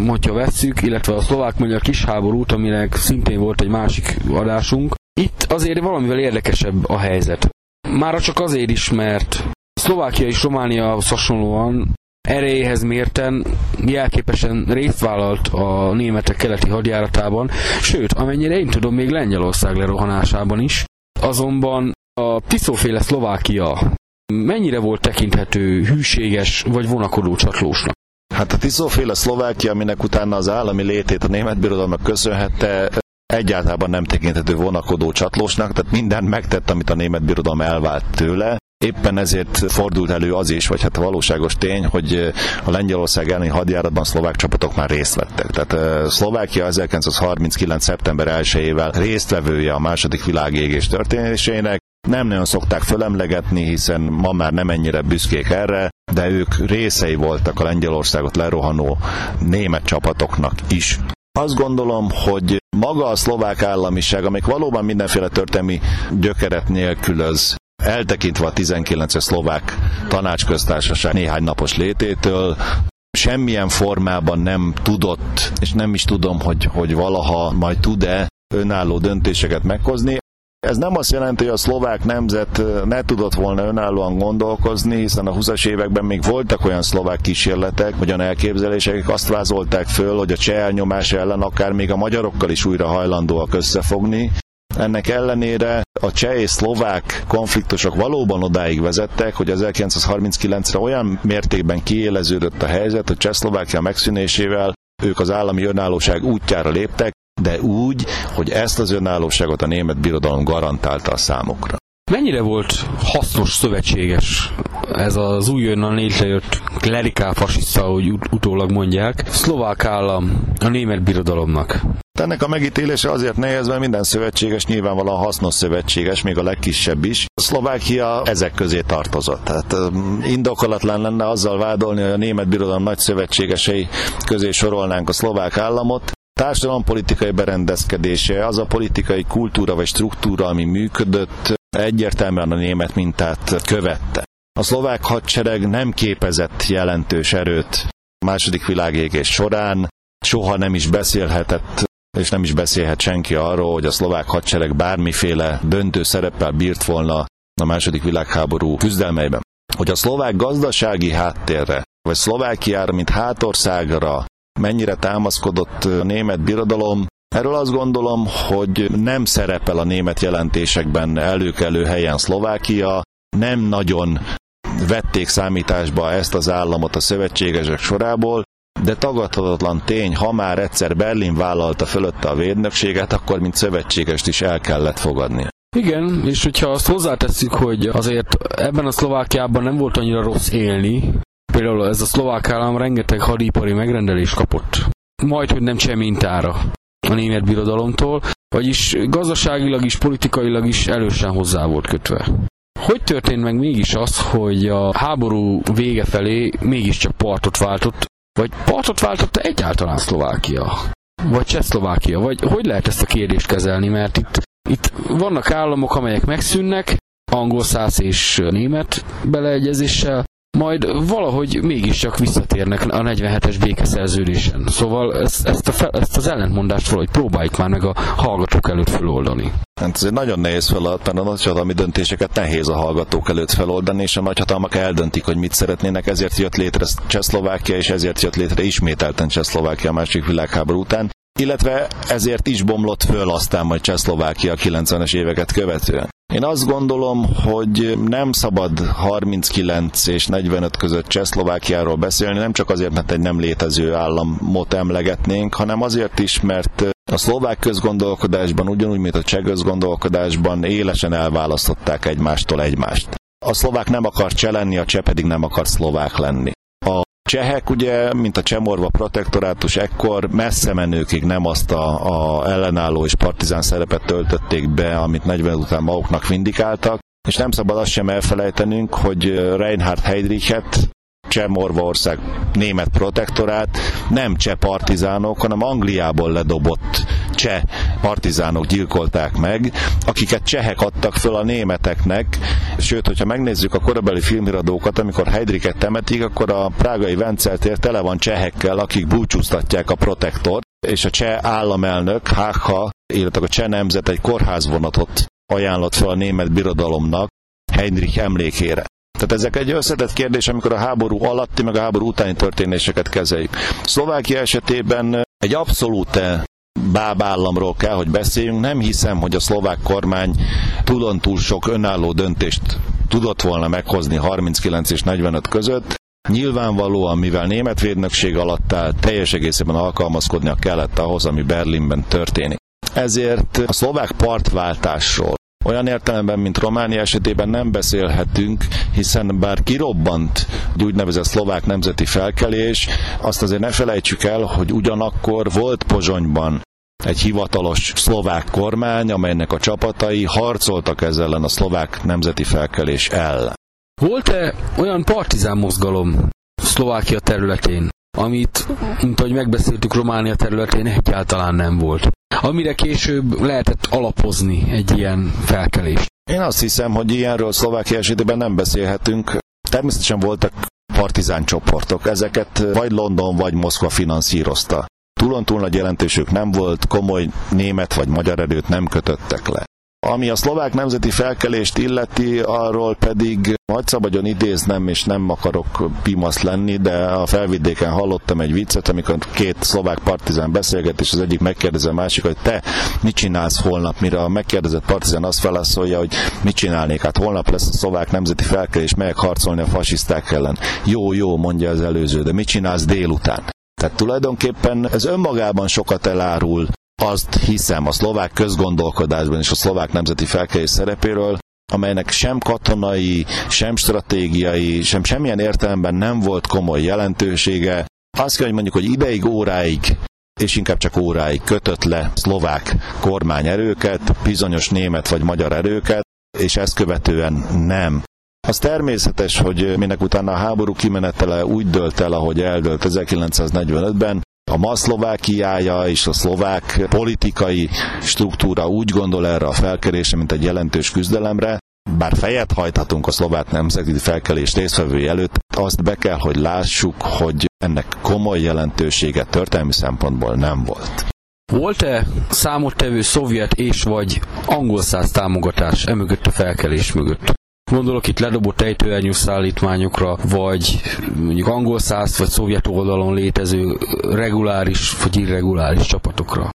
hogyha vesszük, illetve a szlovák-magyar kisháborút, aminek szintén volt egy másik adásunk, itt azért valamivel érdekesebb a helyzet. Már csak azért is, mert Szlovákia és Románia hasonlóan erejéhez mérten jelképesen részt vállalt a németek keleti hadjáratában, sőt, amennyire én tudom, még Lengyelország lerohanásában is. Azonban a Tiszóféle Szlovákia mennyire volt tekinthető hűséges vagy vonakodó csatlósnak? Hát a Tiszóféle Szlovákia, aminek utána az állami létét a német birodalmak köszönhette, egyáltalán nem tekinthető vonakodó csatlósnak, tehát mindent megtett, amit a német birodalom elvált tőle. Éppen ezért fordult elő az is, vagy hát a valóságos tény, hogy a Lengyelország elleni hadjáratban szlovák csapatok már részt vettek. Tehát Szlovákia 1939. szeptember 1-ével résztvevője a második világégés történésének, nem nagyon szokták fölemlegetni, hiszen ma már nem ennyire büszkék erre, de ők részei voltak a Lengyelországot lerohanó német csapatoknak is. Azt gondolom, hogy maga a szlovák államiság, amik valóban mindenféle történelmi gyökeret nélkülöz, eltekintve a 19-es szlovák tanácsköztársaság néhány napos lététől, semmilyen formában nem tudott, és nem is tudom, hogy, hogy valaha majd tud-e önálló döntéseket meghozni. Ez nem azt jelenti, hogy a szlovák nemzet ne tudott volna önállóan gondolkozni, hiszen a 20-as években még voltak olyan szlovák kísérletek, olyan elképzelések, azt vázolták föl, hogy a cseh elnyomás ellen akár még a magyarokkal is újra hajlandóak összefogni. Ennek ellenére a cseh és szlovák konfliktusok valóban odáig vezettek, hogy 1939-re olyan mértékben kiéleződött a helyzet, hogy Csehszlovákia megszűnésével ők az állami önállóság útjára léptek, de úgy, hogy ezt az önállóságot a német birodalom garantálta a számukra. Mennyire volt hasznos szövetséges ez az újonnan létrejött klerikál fasiszta, ahogy utólag mondják, szlovák állam a német birodalomnak? Ennek a megítélése azért nehéz, mert minden szövetséges nyilvánvalóan hasznos szövetséges, még a legkisebb is. Szlovákia ezek közé tartozott. Tehát indokolatlan lenne azzal vádolni, hogy a német birodalom nagy szövetségesei közé sorolnánk a szlovák államot, társadalompolitikai berendezkedése, az a politikai kultúra vagy struktúra, ami működött, egyértelműen a német mintát követte. A szlovák hadsereg nem képezett jelentős erőt a második világégés során, soha nem is beszélhetett és nem is beszélhet senki arról, hogy a szlovák hadsereg bármiféle döntő szereppel bírt volna a második világháború küzdelmeiben. Hogy a szlovák gazdasági háttérre, vagy Szlovákiára, mint hátországra mennyire támaszkodott a német birodalom, Erről azt gondolom, hogy nem szerepel a német jelentésekben előkelő helyen Szlovákia, nem nagyon vették számításba ezt az államot a szövetségesek sorából, de tagadhatatlan tény, ha már egyszer Berlin vállalta fölötte a védnökséget, akkor mint szövetségest is el kellett fogadni. Igen, és hogyha azt hozzátesszük, hogy azért ebben a Szlovákiában nem volt annyira rossz élni, például ez a szlovák állam rengeteg hadipari megrendelést kapott, majd, hogy nem cseh mintára a német birodalomtól, vagyis gazdaságilag is, politikailag is elősen hozzá volt kötve. Hogy történt meg mégis az, hogy a háború vége felé mégiscsak partot váltott, vagy partot váltotta egyáltalán Szlovákia? Vagy Csehszlovákia? Vagy hogy lehet ezt a kérdést kezelni? Mert itt, itt vannak államok, amelyek megszűnnek, angol száz és német beleegyezéssel, majd valahogy mégiscsak visszatérnek a 47-es békeszerződésen. Szóval ezt, ezt, a fel, ezt az ellentmondást valahogy próbáljuk már meg a hallgatók előtt feloldani. Hát ez egy nagyon nehéz feladat, mert a nagyhatalmi döntéseket nehéz a hallgatók előtt feloldani, és a nagyhatalmak eldöntik, hogy mit szeretnének, ezért jött létre Csehszlovákia, és ezért jött létre ismételten Csehszlovákia a másik világháború után illetve ezért is bomlott föl aztán majd Csehszlovákia 90-es éveket követően. Én azt gondolom, hogy nem szabad 39 és 45 között Csehszlovákiáról beszélni, nem csak azért, mert egy nem létező államot emlegetnénk, hanem azért is, mert a szlovák közgondolkodásban, ugyanúgy, mint a cseh közgondolkodásban élesen elválasztották egymástól egymást. A szlovák nem akar cseh lenni, a cseh pedig nem akar szlovák lenni csehek ugye, mint a Csemorva protektorátus ekkor messze menőkig nem azt a, a ellenálló és partizán szerepet töltötték be, amit 40 után maguknak vindikáltak, és nem szabad azt sem elfelejtenünk, hogy Reinhard Heydrichet Cseh-Morvaország német protektorát nem cseh partizánok, hanem Angliából ledobott cseh partizánok gyilkolták meg, akiket csehek adtak föl a németeknek, sőt, hogyha megnézzük a korabeli filmiradókat, amikor Heidriket temetik, akkor a prágai Venceltér tele van csehekkel, akik búcsúztatják a protektor, és a cseh államelnök, Háha, illetve a cseh nemzet egy kórházvonatot ajánlott fel a német birodalomnak Heinrich emlékére. Tehát ezek egy összetett kérdés, amikor a háború alatti, meg a háború utáni történéseket kezeljük. Szlovákia esetében egy abszolút bábállamról kell, hogy beszéljünk. Nem hiszem, hogy a szlovák kormány tudon túl sok önálló döntést tudott volna meghozni 39 és 45 között. Nyilvánvalóan, mivel német védnökség alatt áll, teljes egészében alkalmazkodnia kellett ahhoz, ami Berlinben történik. Ezért a szlovák partváltásról olyan értelemben, mint Románia esetében nem beszélhetünk, hiszen bár kirobbant egy úgynevezett szlovák nemzeti felkelés, azt azért ne felejtsük el, hogy ugyanakkor volt Pozsonyban egy hivatalos szlovák kormány, amelynek a csapatai harcoltak ezzel ellen a szlovák nemzeti felkelés ellen. Volt-e olyan partizán mozgalom Szlovákia területén, amit, mint ahogy megbeszéltük, Románia területén egyáltalán nem volt. Amire később lehetett alapozni egy ilyen felkelést. Én azt hiszem, hogy ilyenről Szlovákia esetében nem beszélhetünk. Természetesen voltak partizán csoportok, ezeket vagy London, vagy Moszkva finanszírozta. Túlon túl nagy jelentősük nem volt, komoly német vagy magyar erőt nem kötöttek le. Ami a szlovák nemzeti felkelést illeti, arról pedig majd szabadjon idéznem, és nem akarok pimasz lenni, de a felvidéken hallottam egy viccet, amikor két szlovák partizán beszélget, és az egyik megkérdezi a másik, hogy te mit csinálsz holnap, mire a megkérdezett partizán azt felszólja, hogy mit csinálnék, hát holnap lesz a szlovák nemzeti felkelés, melyek harcolni a fasiszták ellen. Jó, jó, mondja az előző, de mit csinálsz délután? Tehát tulajdonképpen ez önmagában sokat elárul azt hiszem a szlovák közgondolkodásban és a szlovák nemzeti felkelés szerepéről, amelynek sem katonai, sem stratégiai, sem semmilyen értelemben nem volt komoly jelentősége. Azt kell, hogy mondjuk, hogy ideig, óráig és inkább csak óráig kötött le szlovák kormányerőket, bizonyos német vagy magyar erőket, és ezt követően nem. Az természetes, hogy minek utána a háború kimenetele úgy dölt el, ahogy eldölt 1945-ben, a ma Szlovákiája és a szlovák politikai struktúra úgy gondol erre a felkerésre, mint egy jelentős küzdelemre, bár fejet hajthatunk a szlovák nemzeti felkelés résztvevői előtt, azt be kell, hogy lássuk, hogy ennek komoly jelentősége történelmi szempontból nem volt. Volt-e számottevő szovjet és vagy angol száz támogatás emögött a felkelés mögött? Gondolok itt ledobott ejtőernyő szállítmányokra, vagy mondjuk angol száz vagy szovjet oldalon létező reguláris vagy irreguláris csapatokra.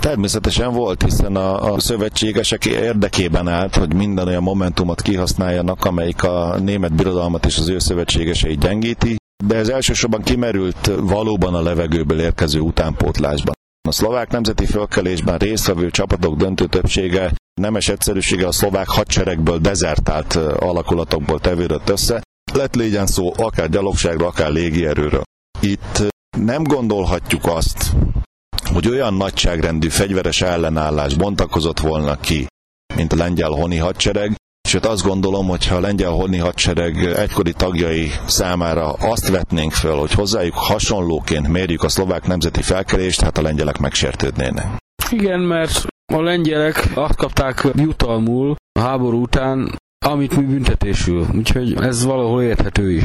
Természetesen volt, hiszen a, a szövetségesek érdekében állt, hogy minden olyan momentumot kihasználjanak, amelyik a német birodalmat és az ő szövetségeseit gyengíti, de ez elsősorban kimerült valóban a levegőből érkező utánpótlásban. A szlovák nemzeti fölkelésben résztvevő csapatok döntő többsége nemes egyszerűsége a szlovák hadseregből dezertált alakulatokból tevődött össze, lett légyen szó akár gyalogságról, akár légierőről. Itt nem gondolhatjuk azt, hogy olyan nagyságrendű fegyveres ellenállás bontakozott volna ki, mint a lengyel honi hadsereg, Sőt azt gondolom, hogy ha a lengyel honi hadsereg egykori tagjai számára azt vetnénk föl, hogy hozzájuk hasonlóként mérjük a szlovák nemzeti felkelést, hát a lengyelek megsértődnének. Igen, mert a lengyelek azt kapták jutalmul a háború után, amit mi büntetésül. Úgyhogy ez valahol érthető is.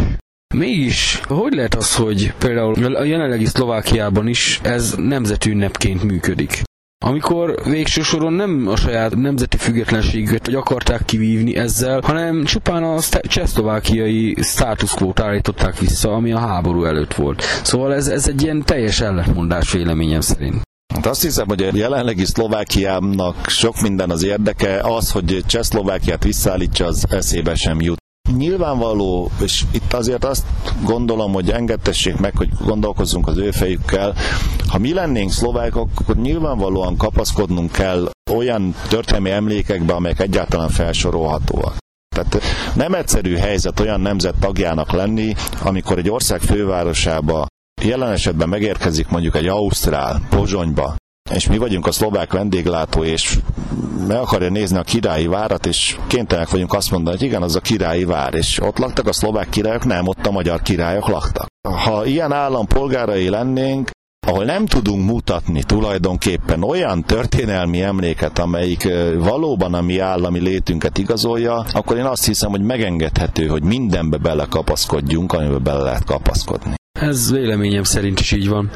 Mégis, hogy lehet az, hogy például a jelenlegi Szlovákiában is ez nemzetünnepként működik? Amikor végső soron nem a saját nemzeti függetlenségüket vagy akarták kivívni ezzel, hanem csupán a csehszlovákiai quo állították vissza, ami a háború előtt volt. Szóval ez, ez egy ilyen teljes ellentmondás véleményem szerint. Hát azt hiszem, hogy a jelenlegi Szlovákiának sok minden az érdeke, az, hogy Csehszlovákiát visszaállítsa, az eszébe sem jut. Nyilvánvaló, és itt azért azt gondolom, hogy engedtessék meg, hogy gondolkozzunk az ő fejükkel. Ha mi lennénk szlovákok, akkor nyilvánvalóan kapaszkodnunk kell olyan történelmi emlékekbe, amelyek egyáltalán felsorolhatóak. Tehát nem egyszerű helyzet olyan nemzet tagjának lenni, amikor egy ország fővárosába jelen esetben megérkezik mondjuk egy Ausztrál, Pozsonyba, és mi vagyunk a szlovák vendéglátó, és meg akarja nézni a királyi várat, és kénytelenek vagyunk azt mondani, hogy igen, az a királyi vár, és ott laktak a szlovák királyok, nem, ott a magyar királyok laktak. Ha ilyen állampolgárai lennénk, ahol nem tudunk mutatni tulajdonképpen olyan történelmi emléket, amelyik valóban a mi állami létünket igazolja, akkor én azt hiszem, hogy megengedhető, hogy mindenbe belekapaszkodjunk, amiben bele lehet kapaszkodni. Ez véleményem szerint is így van.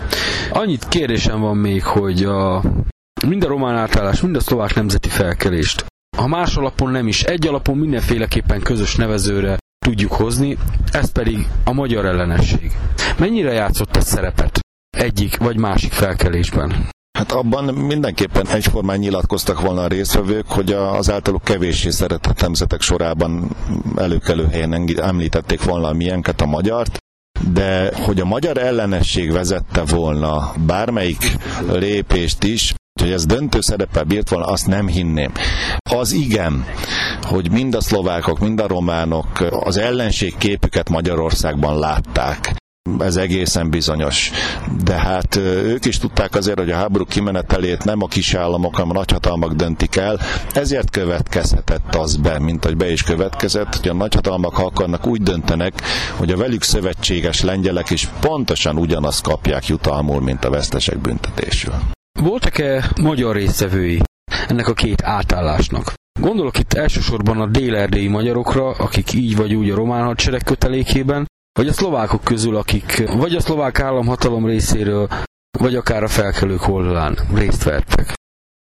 Annyit kérdésem van még, hogy a, mind a román átállás, mind a szlovák nemzeti felkelést, ha más alapon nem is, egy alapon mindenféleképpen közös nevezőre tudjuk hozni, ez pedig a magyar ellenesség. Mennyire játszott ez szerepet egyik vagy másik felkelésben? Hát abban mindenképpen egyformán nyilatkoztak volna a résztvevők, hogy az általuk kevéssé szeretett nemzetek sorában előkelő helyen említették volna a milyenket, a magyart, de hogy a magyar ellenesség vezette volna bármelyik lépést is, hogy ez döntő szereppel bírt volna, azt nem hinném. Az igen, hogy mind a szlovákok, mind a románok az ellenség képüket Magyarországban látták ez egészen bizonyos. De hát ők is tudták azért, hogy a háború kimenetelét nem a kisállamok, hanem a nagyhatalmak döntik el, ezért következhetett az be, mint hogy be is következett, hogy a nagyhatalmak, ha akarnak, úgy döntenek, hogy a velük szövetséges lengyelek is pontosan ugyanazt kapják jutalmul, mint a vesztesek büntetésül. Voltak-e magyar résztvevői ennek a két átállásnak? Gondolok itt elsősorban a délerdélyi magyarokra, akik így vagy úgy a román hadsereg kötelékében, vagy a szlovákok közül, akik vagy a szlovák államhatalom részéről, vagy akár a felkelők oldalán részt vettek.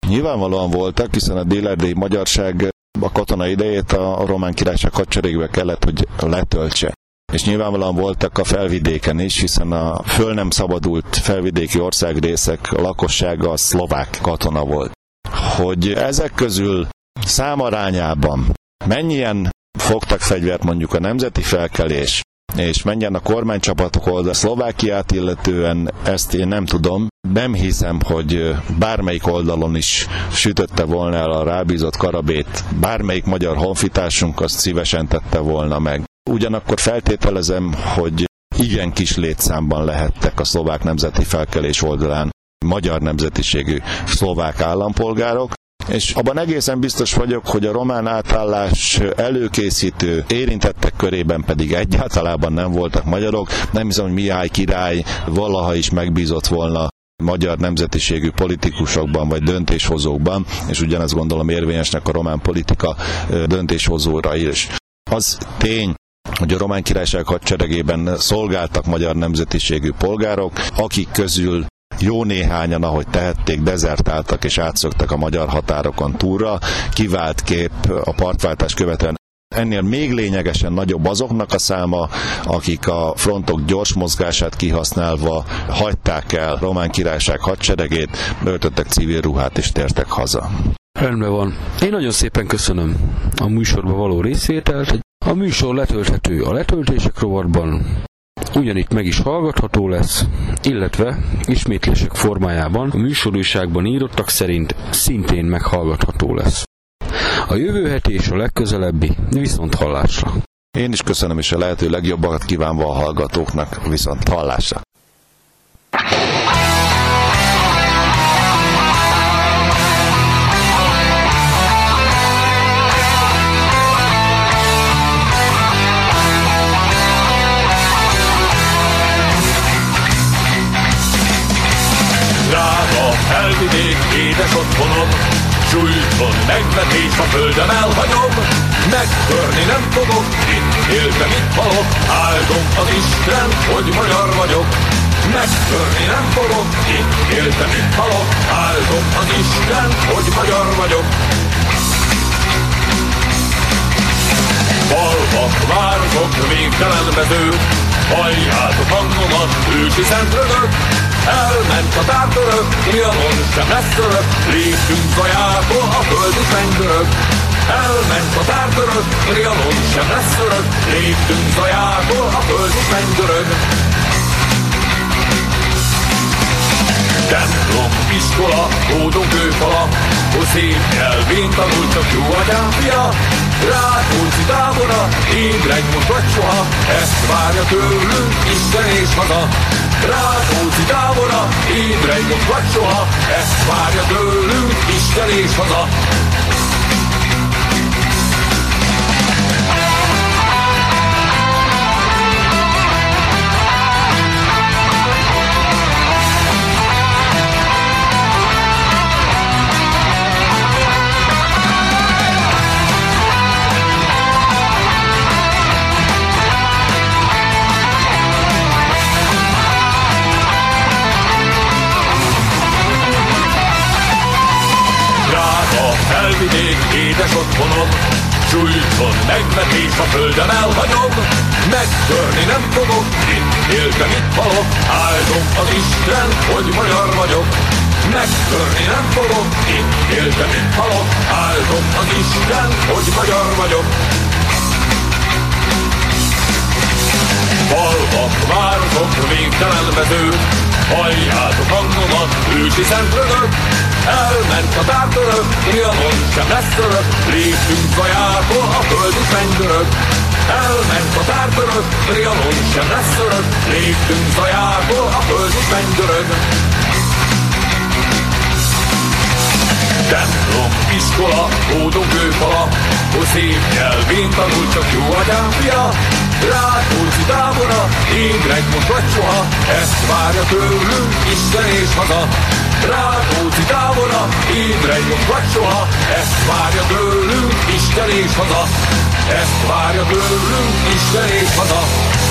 Nyilvánvalóan voltak, hiszen a délerdélyi magyarság a katona idejét a román királyság hadseregbe kellett, hogy letöltse. És nyilvánvalóan voltak a felvidéken is, hiszen a föl nem szabadult felvidéki országrészek lakossága a szlovák katona volt. Hogy ezek közül számarányában mennyien fogtak fegyvert mondjuk a nemzeti felkelés, és menjen a kormánycsapatok oldal Szlovákiát illetően, ezt én nem tudom. Nem hiszem, hogy bármelyik oldalon is sütötte volna el a rábízott karabét, bármelyik magyar honfitársunk azt szívesen tette volna meg. Ugyanakkor feltételezem, hogy igen kis létszámban lehettek a szlovák nemzeti felkelés oldalán magyar nemzetiségű szlovák állampolgárok, és abban egészen biztos vagyok, hogy a román átállás előkészítő érintettek körében pedig egyáltalában nem voltak magyarok. Nem hiszem, hogy Mihály király valaha is megbízott volna magyar nemzetiségű politikusokban vagy döntéshozókban, és ugyanezt gondolom érvényesnek a román politika döntéshozóra is. Az tény, hogy a román királyság hadseregében szolgáltak magyar nemzetiségű polgárok, akik közül jó néhányan, ahogy tehették, dezertáltak és átszöktek a magyar határokon túlra. Kivált kép a partváltás követően Ennél még lényegesen nagyobb azoknak a száma, akik a frontok gyors mozgását kihasználva hagyták el Román Királyság hadseregét, öltöttek civil ruhát és tértek haza. Rendben van. Én nagyon szépen köszönöm a műsorba való részvételt. A műsor letölthető a letöltések rovatban, ugyanitt meg is hallgatható lesz, illetve ismétlések formájában a műsorúságban írottak szerint szintén meghallgatható lesz. A jövő heti és a legközelebbi viszont hallásra. Én is köszönöm, és a lehető legjobbakat kívánva a hallgatóknak viszont hallásra. Sújtson megvetés, a földem elhagyom, megtörni nem fogok, itt éltem, itt halok, áldom az Isten, hogy magyar vagyok. Megtörni nem fogok, itt éltem, itt halok, áldom az Isten, hogy magyar vagyok. Falvak, városok, végtelen mezők, halljátok hangomat, ősi szent rögök, Elment a tártörök, Trianon sem lesz örök, Léptünk zajából, a föld is mennydörög. Elment a tártörök, Trianon sem lesz örök, Léptünk zajából, a föld is mennydörög. Templom, iskola, hódon kőfala, Hol szép nyelvén tanultak jó atyám fia, Rákóczi tábora, ébredj most vagy soha, ezt várja tőlünk Isten és haza. Rákóczi tábora, ébredj most vagy soha, ezt várja tőlünk Isten és haza. Felvidék, édes otthonod, Sújtson megvetés a földem elhagyom, megtörni nem fogok, itt éltem, itt halok, áldom az Isten, hogy magyar vagyok. Megtörni nem fogok, itt éltem, itt halok, áldom az Isten, hogy magyar vagyok. Falvak, városok, végtelen mező, halljátok hangomat, ősi szemtrögök, elment a tártörök, Trianon sem lesz örök, léptünk zajától, a föld is mennydörög. Elment a tártörök, Trianon sem lesz örök, léptünk zajától, a föld is mennydörög. Templom, iskola, ódon kőfala, hogy szép nyelvén tanul csak jó atyám fia. Rákóczi tábora, ébredj most vagy soha, ezt várja tőlünk Isten és haza. Rákóczi tábora, ébredj most vagy soha, ezt várja tőlünk Isten és haza. Ezt várja tőlünk Isten és haza.